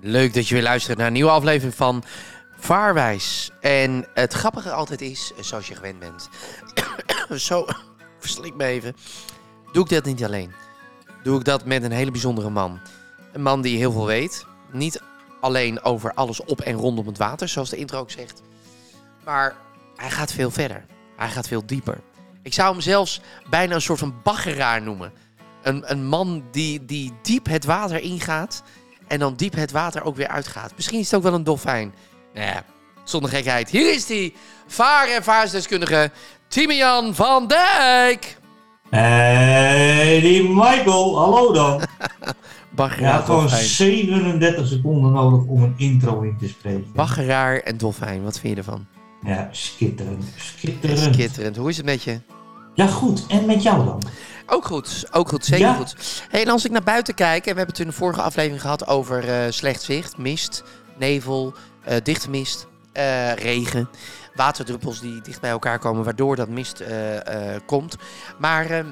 Leuk dat je weer luistert naar een nieuwe aflevering van Vaarwijs. En het grappige altijd is, zoals je gewend bent, zo, verslik me even, doe ik dat niet alleen. Doe ik dat met een hele bijzondere man. Een man die heel veel weet. Niet alleen over alles op en rondom het water, zoals de intro ook zegt. Maar hij gaat veel verder. Hij gaat veel dieper. Ik zou hem zelfs bijna een soort van baggeraar noemen. Een, een man die, die diep het water ingaat en dan diep het water ook weer uitgaat. Misschien is het ook wel een dolfijn. Nou ja, zonder gekheid. Hier is hij, vaar- en vaarsdeskundige Timian van Dijk. Hey, die Michael, hallo dan. Baggeraar, Ja, gewoon dolfijn. 37 seconden nodig om een intro in te spreken. Baggeraar en dolfijn, wat vind je ervan? Ja, skitterend, skitterend. Skitterend. Hoe is het met je? Ja, goed. En met jou dan? Ook goed, ook goed, zeker Ja. goed. Hey, en als ik naar buiten kijk, en we hebben het in de vorige aflevering gehad over eh, slecht zicht, mist, nevel, eh, dichte mist, eh, regen, waterdruppels die dicht bij elkaar komen, waardoor dat mist komt. Maar ehm,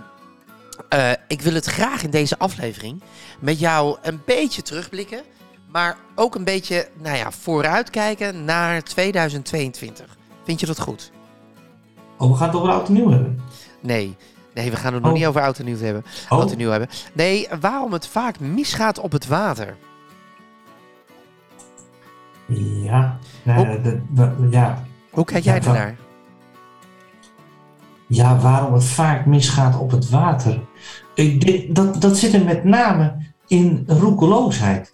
eh, ik wil het graag in deze aflevering met jou een beetje terugblikken, maar ook een beetje, nou ja, vooruitkijken naar 2022. Vind je dat goed? Oh, we gaan het over oud en nieuw hebben. Nee. Nee, we gaan het nog Oh. niet over oud en nieuw hebben. Oh, Oud en nieuw hebben. Nee, waarom het vaak misgaat op het water. ja. Dat- dat- ja. Hoe kijk Ja, jij van- ernaar? ja, waarom het vaak misgaat op het water. Ik denk, dat, dat zit er met name in roekeloosheid.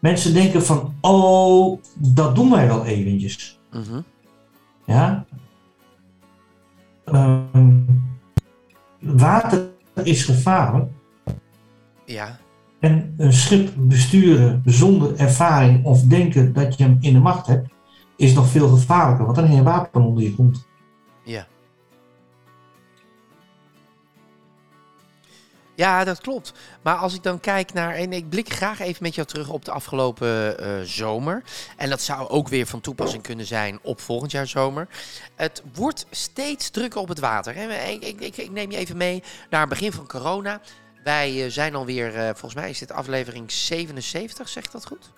Mensen denken van, oh, dat doen wij wel eventjes. Mhm. Ja. Ehm, water is gevaarlijk. Ja, En een schip besturen zonder ervaring of denken dat je hem in de macht hebt, is nog veel gevaarlijker, want dan heb je een wapen onder je kont. ja. Ja, dat klopt. Maar als ik dan kijk naar. En ik blik graag even met jou terug op de afgelopen eh, zomer. En dat zou ook weer van toepassing kunnen zijn op volgend jaar zomer. Het wordt steeds drukker op het water. Hè? Ik, ik, ik, ik neem je even mee naar het begin van corona. Wij eh, zijn alweer, eh volgens mij is dit aflevering 77, zegt dat goed?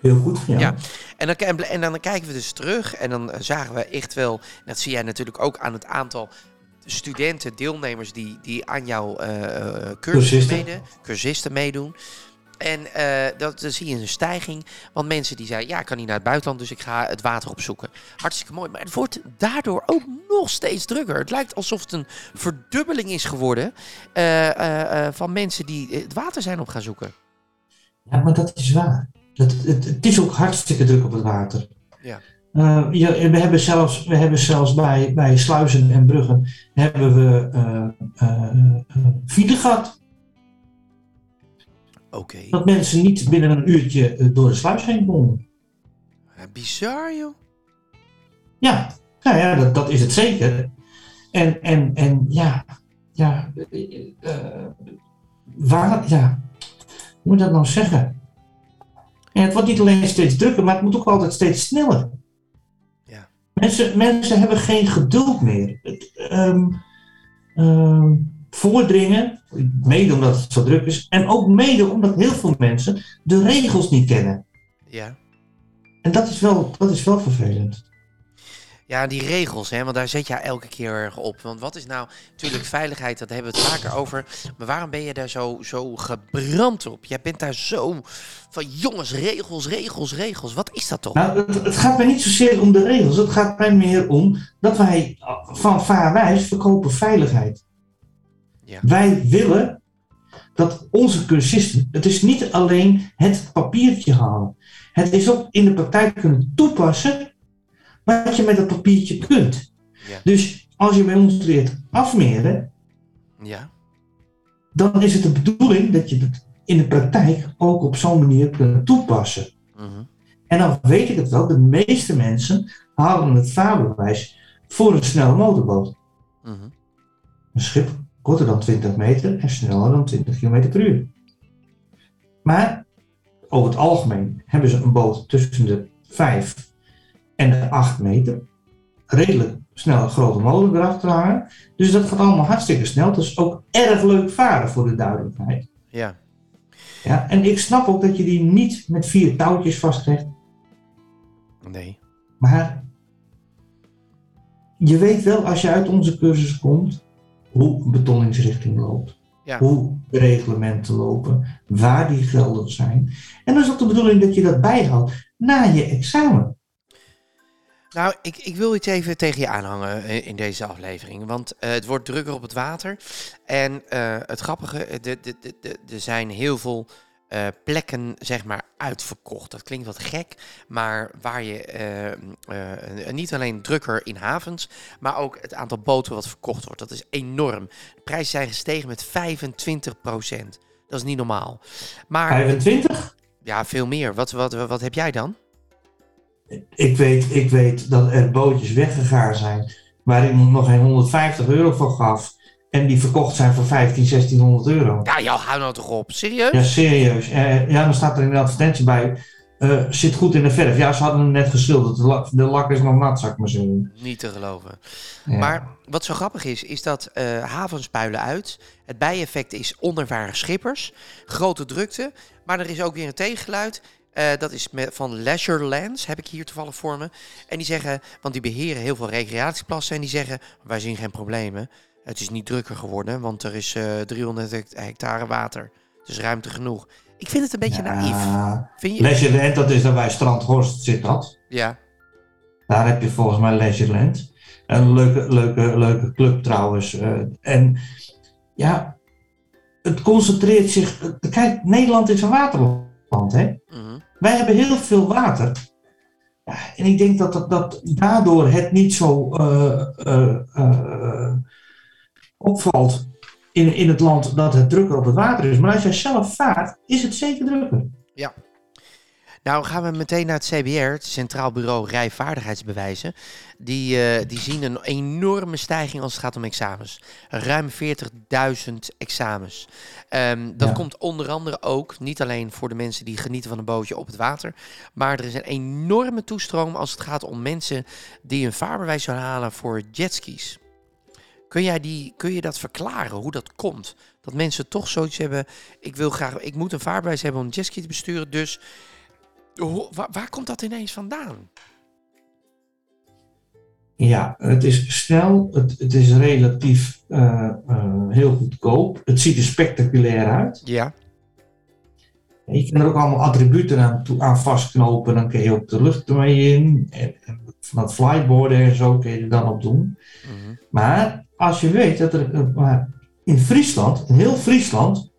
Heel goed. Ja. Ja. En dan, en, dan kijken we dus terug en dan zagen we echt wel, en dat zie jij natuurlijk ook aan het aantal studenten, deelnemers die, die aan jouw cursussen Cursisten. meedoen, cursisten meedoen. En eh, dat, dan zie je een stijging. Want mensen die zeiden, ja, ik kan niet naar het buitenland, dus ik ga het water opzoeken. Hartstikke mooi. Maar het wordt daardoor ook nog steeds drukker. Het lijkt alsof het een verdubbeling is geworden van mensen die het water zijn op gaan zoeken. Ja, maar dat is waar. Dat, het, het is ook hartstikke druk op het water. Ja. Eh, ja, we hebben zelfs, we hebben zelfs bij, bij sluizen en bruggen hebben we eh eh, file gehad. Oké. Dat mensen niet binnen een uurtje door de sluis heen konden. Ja, Bizar, joh. Ja, nou ja, dat, dat is het zeker. En, en, en ja, ja, waar, ja, hoe moet ik dat nou zeggen? En het wordt niet alleen steeds drukker, maar het moet ook altijd steeds sneller. Mensen, mensen hebben geen geduld meer. Het, ehm, ehm, voordringen, mede omdat het zo druk is, en ook mede omdat heel veel mensen de regels niet kennen. Ja. En dat is wel, dat is wel vervelend. Ja, die regels, hè, want daar zet jij elke keer erg op. Want wat is nou, natuurlijk veiligheid, dat hebben we het vaker over. Maar waarom ben je daar zo, zo gebrand op? Jij bent daar zo van, jongens, regels, regels, regels. Wat is dat toch? Nou, het, het gaat mij niet zozeer om de regels. Het gaat mij meer om dat wij van vaarwijs verkopen veiligheid. Ja. Wij willen dat onze cursisten, het is niet alleen het papiertje halen. Het is ook in de praktijk kunnen toepassen wat je met dat papiertje kunt. Ja. Dus als je bij ons leert afmeren, Ja, dan is het de bedoeling dat je het in de praktijk ook op zo'n manier kunt toepassen. mhm. En dan weet ik het wel, de meeste mensen halen het vaarbewijs voor een snelle motorboot. Mhm. Een schip korter dan 20 meter en sneller dan 20 km per uur. Maar over het algemeen hebben ze een boot tussen de 5 en de 8 meter. Redelijk snelle grote motor erachter hangen. Dus dat gaat allemaal hartstikke snel. Het is ook erg leuk varen voor de duidelijkheid. Ja. Ja, en ik snap ook dat je die niet met vier touwtjes vastlegt. Nee. Maar je weet wel als je uit onze cursus komt hoe een betonningsrichting loopt. Ja. Hoe de reglementen lopen, waar die geldig zijn. En dan is ook de bedoeling dat je dat bijhoudt na je examen. Nou, ik, ik wil iets even tegen je aanhangen eh, in deze aflevering. Want eh, het wordt drukker op het water. En eh, het grappige, er de, de, de, de, er zijn heel veel plekken, zeg maar, uitverkocht. Dat klinkt wat gek, maar waar je niet alleen drukker in havens, maar ook het aantal boten wat verkocht wordt. Dat is enorm. De prijzen zijn gestegen met 25% Dat is niet normaal. Maar 25? ja, veel meer. Wat, wat, wat heb jij dan? Ik weet, ik weet dat er bootjes weggegaan zijn waar iemand nog geen 150 euro voor gaf. En die verkocht zijn voor 15, 1600 euro. Ja, jou, hou nou toch op. Serieus? Ja, serieus. Eh, ja, dan staat er in de advertentie bij. eh, zit goed in de verf. Ja, ze hadden hem net geschilderd. De, lak, de lak is nog nat, zou ik maar zeggen. Niet te geloven. Ja. Maar wat zo grappig is, is dat eh, havens puilen uit. Het bijeffect is onervaren schippers, grote drukte. Maar er is ook weer een tegengeluid. Eh, dat is met, van Leisurelands, heb ik hier toevallig voor me. En die zeggen, want die beheren heel veel recreatieplassen. En die zeggen, wij zien geen problemen. Het is niet drukker geworden, want er is eh 300 hect- hectare water. Dus ruimte genoeg. Ik vind het een beetje naïef. Vind je? Leisureland, dat is dan bij Strandhorst zit dat. Ja, Daar heb je volgens mij Leisureland. Een leuke, leuke, leuke club trouwens. eh, en ja, het concentreert zich. Kijk, Nederland is een waterland, hè? mhm. Wij hebben heel veel water. Ja, en ik denk dat, dat, dat daardoor het niet zo eh, eh, eh, opvalt in, in het land dat het drukker op het water is. Maar als jij zelf vaart, is het zeker drukker. Nou gaan we meteen naar het CBR, het Centraal Bureau Rijvaardigheidsbewijzen. Die, eh, die zien een enorme stijging als het gaat om examens. Ruim 40.000 examens. Ehm, dat Ja. komt onder andere ook, niet alleen voor de mensen die genieten van een bootje op het water. Maar er is een enorme toestroom als het gaat om mensen die een vaarbewijs zullen halen voor jetskis. Kun, jij die, kun je dat verklaren, hoe dat komt? Dat mensen toch zoiets hebben, ik wil graag, ik moet een vaarbewijs hebben om een jetski te besturen, dus hoe- waar, waar komt dat ineens vandaan? Ja, het is snel, het, het is relatief eh, eh, heel goedkoop. Het ziet er spectaculair uit. Ja. Je kan er ook allemaal attributen aan, toe- aan vastknopen. Dan kun je ook de lucht ermee in. En, en van dat flyboarden en zo kun je er dan op doen. Mhm. Maar als je weet dat er eh, maar in Friesland, in heel Friesland,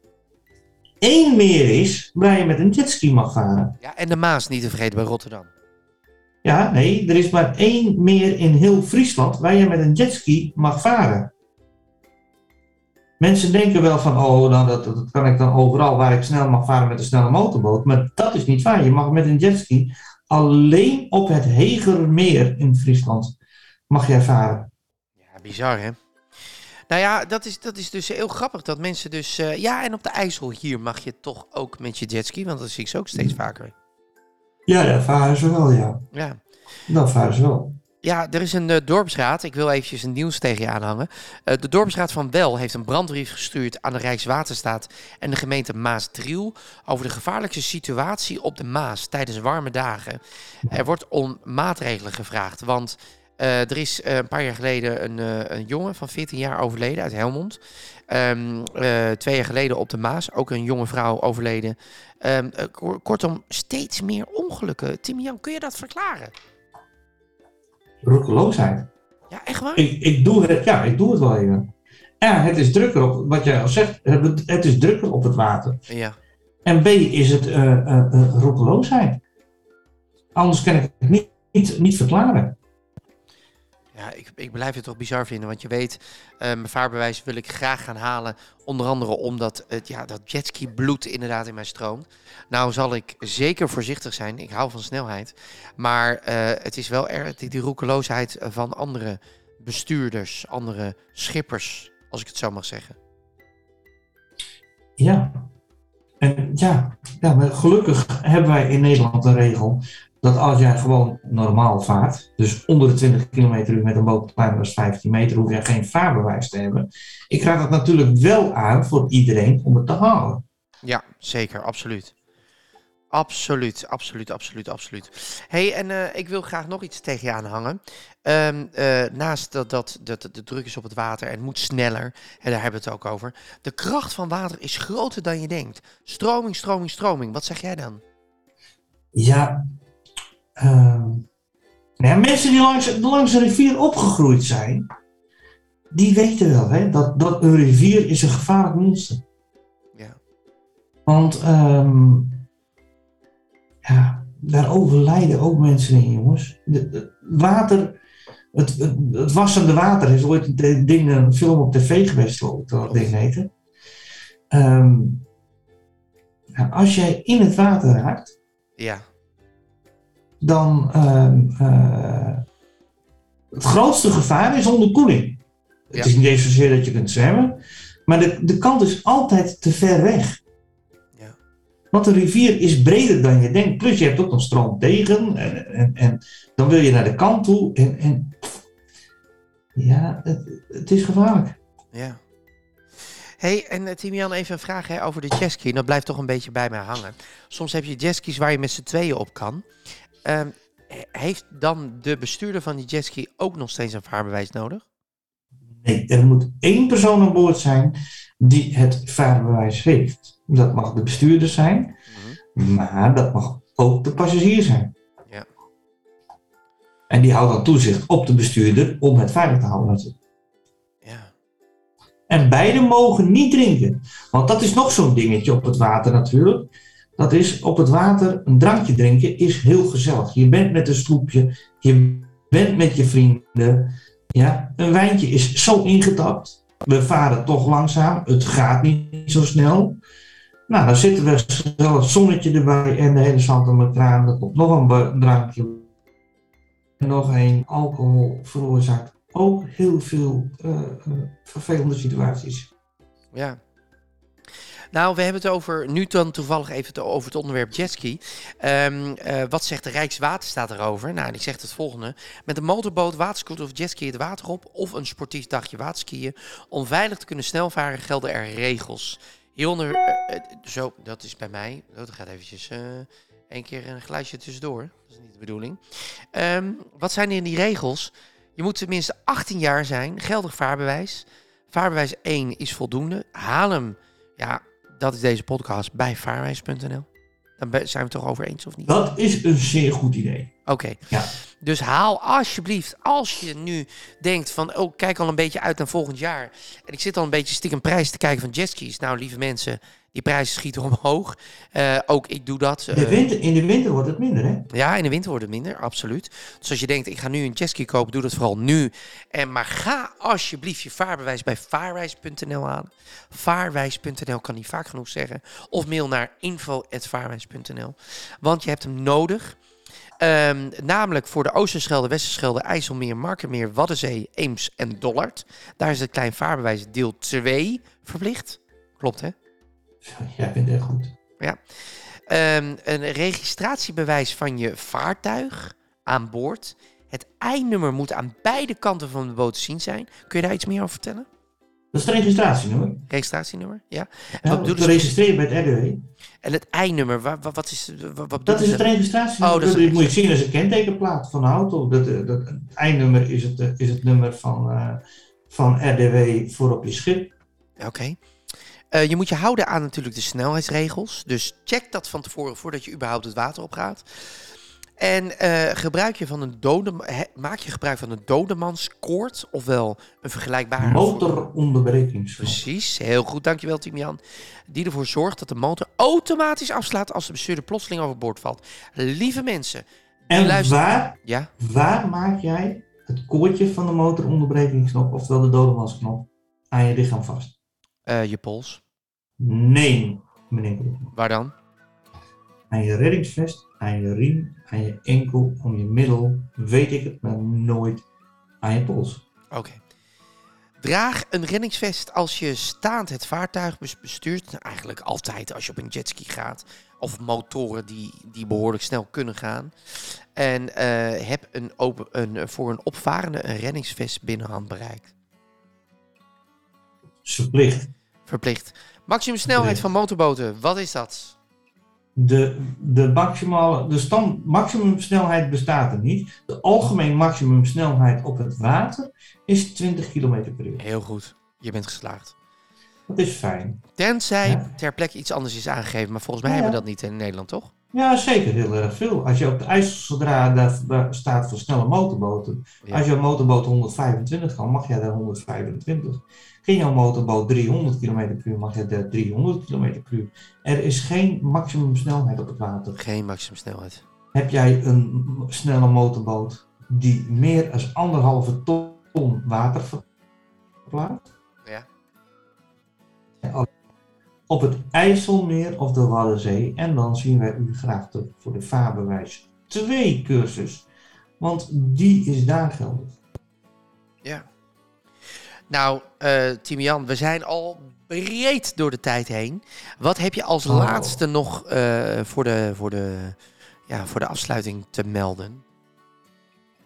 één meer is waar je met een jetski mag varen. Ja, en de Maas niet te vergeten bij Rotterdam. Ja, nee, er is maar één meer in heel Friesland waar je met een jetski mag varen. Mensen denken wel van, oh, nou, dat, dat kan ik dan overal waar ik snel mag varen met een snelle motorboot. Maar dat is niet waar. Je mag met een jetski alleen op het Hegermeer in Friesland mag jij varen. Ja, bizar hè? Nou ja, dat is, dat is dus heel grappig dat mensen dus... eh, ja, en op de IJssel hier mag je toch ook met je jetski, want dat zie ik ze ook steeds vaker. Ja, dat varen ze wel, ja. Ja. Dat varen ze wel. Ja, er is een eh, dorpsraad. Ik wil eventjes een nieuws tegen je aanhangen. Eh, de dorpsraad van Wel heeft een brandbrief gestuurd aan de Rijkswaterstaat en de gemeente Maasdriel over de gevaarlijke situatie op de Maas tijdens warme dagen. Er wordt om maatregelen gevraagd, want eh, er is eh, een paar jaar geleden een, eh, een jongen van 14 jaar overleden uit Helmond. Ehm, eh, twee jaar geleden op de Maas ook een jonge vrouw overleden. Ehm, eh, kor- kortom, steeds meer ongelukken. Timian, kun je dat verklaren? Roekeloosheid. Ja, echt waar? Ik, ik doe het, ja, ik doe het wel even. Ja, het is drukker op, wat jij al zegt, het is drukker op het water. Ja. En B is het roekeloosheid. Anders kan ik het niet, niet, niet verklaren. Ja, ik, ik blijf het toch bizar vinden. Want je weet, eh, mijn vaarbewijs wil ik graag gaan halen. Onder andere omdat het, ja, dat jetski bloed inderdaad in mij stroomt. Nou zal ik zeker voorzichtig zijn. Ik hou van snelheid. Maar eh, het is wel erg, die, roekeloosheid van andere bestuurders, andere schippers, als ik het zo mag zeggen. Ja. En ja, ja maar gelukkig hebben wij in Nederland een regel dat als jij gewoon normaal vaart, dus onder de 20 km uur met een boot kleiner dan 15 meter, hoef je geen vaarbewijs te hebben. Ik raad het natuurlijk wel aan voor iedereen om het te halen. Ja, zeker, absoluut. Absoluut, absoluut, absoluut, absoluut. hey, en uh, ik wil graag nog iets tegen je aanhangen. Um, uh, naast dat, dat, dat de druk is op het water en het moet sneller, en daar hebben we het ook over. De kracht van water is groter dan je denkt. Stroming, stroming, stroming. Wat zeg jij dan? Ja, uh, ja mensen die langs, langs een rivier opgegroeid zijn, die weten wel hè, dat, dat een rivier is een gevaarlijk monster. Ja. Want um, ja, daar overlijden ook mensen in, jongens. Het water, het, het, het, wassende water is ooit een ding, een film op tv geweest, geloof ik, dat ding heette. Um, ja, als jij in het water raakt, ja. Dan uh, het grootste gevaar is onderkoeling. Ja. Het is niet eens zozeer dat je kunt zwemmen, maar de, de kant is altijd te ver weg. Want een rivier is breder dan je denkt. Plus je hebt ook nog stroom tegen. En, en, en dan wil je naar de kant toe. En, en ja, het, het, is gevaarlijk. Ja. hey, en uh, Timian, even een vraag hè, over de jetski. Dat blijft toch een beetje bij mij hangen. Soms heb je jetskis waar je met z'n tweeën op kan. Um, heeft dan de bestuurder van die jetski ook nog steeds een vaarbewijs nodig? Nee, er moet één persoon aan boord zijn die het vaarbewijs heeft. Dat mag de bestuurder zijn, mm-hmm. maar dat mag ook de passagier zijn. Ja. En die houdt dan toezicht op de bestuurder om het veilig te houden. Ja. En beide mogen niet drinken. Want dat is nog zo'n dingetje op het water natuurlijk. Dat is op het water een drankje drinken is heel gezellig. Je bent met een sloepje, je bent met je vrienden. Ja, een wijntje is zo ingetapt. We varen toch langzaam, het gaat niet zo snel. Nou, dan zitten we het zonnetje erbij en de hele zand om komt nog een drankje. Nog een alcohol veroorzaakt ook heel veel uh, uh, vervelende situaties. Ja. Nou, we hebben het over, nu dan toevallig even over het onderwerp jetski. Um, uh, wat zegt de Rijkswaterstaat erover? Nou, die zegt het volgende. Met een motorboot, waterscooter of jetski het water op of een sportief dagje waterskiën. Om veilig te kunnen snelvaren gelden er regels. Hieronder, uh, uh, zo, dat is bij mij. Oh, dat gaat eventjes één keer een geluidje tussendoor. Dat is niet de bedoeling. Um, wat zijn in die regels? Je moet tenminste 18 jaar zijn, geldig vaarbewijs. Vaarbewijs 1 is voldoende. Haal hem, ja, dat is deze podcast bij vaarwijs.nl. Dan zijn we het toch over eens of niet? Dat is een zeer goed idee. Oké. Okay. Ja. Dus haal alsjeblieft, als je nu denkt van, oh, kijk al een beetje uit naar volgend jaar. En ik zit al een beetje stiekem prijs te kijken van jetskis. Nou, lieve mensen, die prijzen schieten omhoog. Uh, ook ik doe dat. Uh, de winter, in de winter wordt het minder, hè? Ja, in de winter wordt het minder, absoluut. Dus als je denkt, ik ga nu een jetski kopen, doe dat vooral nu. En maar ga alsjeblieft je vaarbewijs bij vaarwijs.nl aan. Vaarwijs.nl kan niet vaak genoeg zeggen. Of mail naar info.vaarwijs.nl. Want je hebt hem nodig. Um, namelijk voor de Oosterschelde, Westerschelde, IJsselmeer, Markermeer, Waddenzee, Eems en Dollard. Daar is het klein vaarbewijs deel 2 verplicht. Klopt, hè? Jij bent echt goed. Ja. Um, een registratiebewijs van je vaartuig aan boord. Het eindnummer moet aan beide kanten van de boot te zien zijn. Kun je daar iets meer over vertellen? Dat is het registratienummer. Registratienummer, ja. En wat bedoelen registreren bij het RDW. En het eindnummer, wat, wat is wat, wat Dat is het registratienummer. Oh, dat, dat moet je zien als een kentekenplaat van de auto. Dat, dat, het eindnummer is het, is het nummer van, uh, van RDW voor op je schip. Oké. Okay. Uh, je moet je houden aan natuurlijk de snelheidsregels. Dus check dat van tevoren voordat je überhaupt het water opgaat. En uh, gebruik je van een dode, he, maak je gebruik van een dodemanskoord, ofwel een vergelijkbare... Motoronderbrekingsschot. Precies, heel goed, dankjewel Timian. Die ervoor zorgt dat de motor automatisch afslaat als de bestuurder plotseling overboord valt. Lieve mensen, en waar, ja? waar maak jij het koordje van de motoronderbrekingsknop, oftewel de dodenwasknop, aan je lichaam vast? Eh, je pols. Nee, meneer Broekman. Waar dan? Aan je reddingsvest, aan je riem, aan je enkel, om je middel, weet ik het, maar nooit aan je pols. Oké. Draag een reddingsvest als je staand het vaartuig bes- bestuurt. Nou, eigenlijk altijd als je op een jetski gaat. Of motoren die, die behoorlijk snel kunnen gaan. En eh, heb een open, een, voor een opvarende een reddingsvest binnen handbereik. is verplicht. Verplicht. Maximum snelheid van motorboten, wat is dat? De, de, maximale, de stand, maximumsnelheid bestaat er niet. De algemeen maximumsnelheid op het water is 20 km per uur. Heel goed, je bent geslaagd. Dat is fijn. Tenzij Ja. ter plekke iets anders is aangegeven. Maar volgens mij Ja, hebben we dat niet in Nederland, toch? Ja, zeker heel erg veel. Als je op de IJsselzodra daar, daar staat voor snelle motorboten. Ja. Als jouw motorboot 125 kan, mag jij daar 125. Ging jouw motorboot 300 km per uur, mag jij daar 300 km per uur. Er is geen maximumsnelheid op het water. Geen maximum snelheid. Heb jij een snelle motorboot die meer dan anderhalve ton water verplaatst? Ja. Op het IJsselmeer of de Waddenzee. En dan zien wij u graag terug voor de vaarbewijs 2 cursus. Want die is daar geldig. Ja. Nou, eh Timian, we zijn al breed door de tijd heen. Wat heb je als Oh. laatste nog eh, voor, de, voor, de, ja, voor de afsluiting te melden?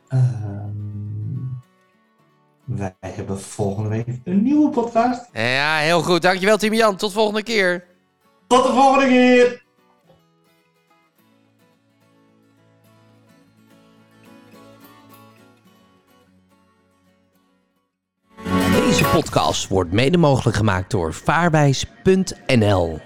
Ehm, wij hebben volgende week een nieuwe podcast. Ja, heel goed. Dankjewel, Timian. Tot volgende keer. Tot de volgende keer! Deze podcast wordt mede mogelijk gemaakt door vaarwijs.nl.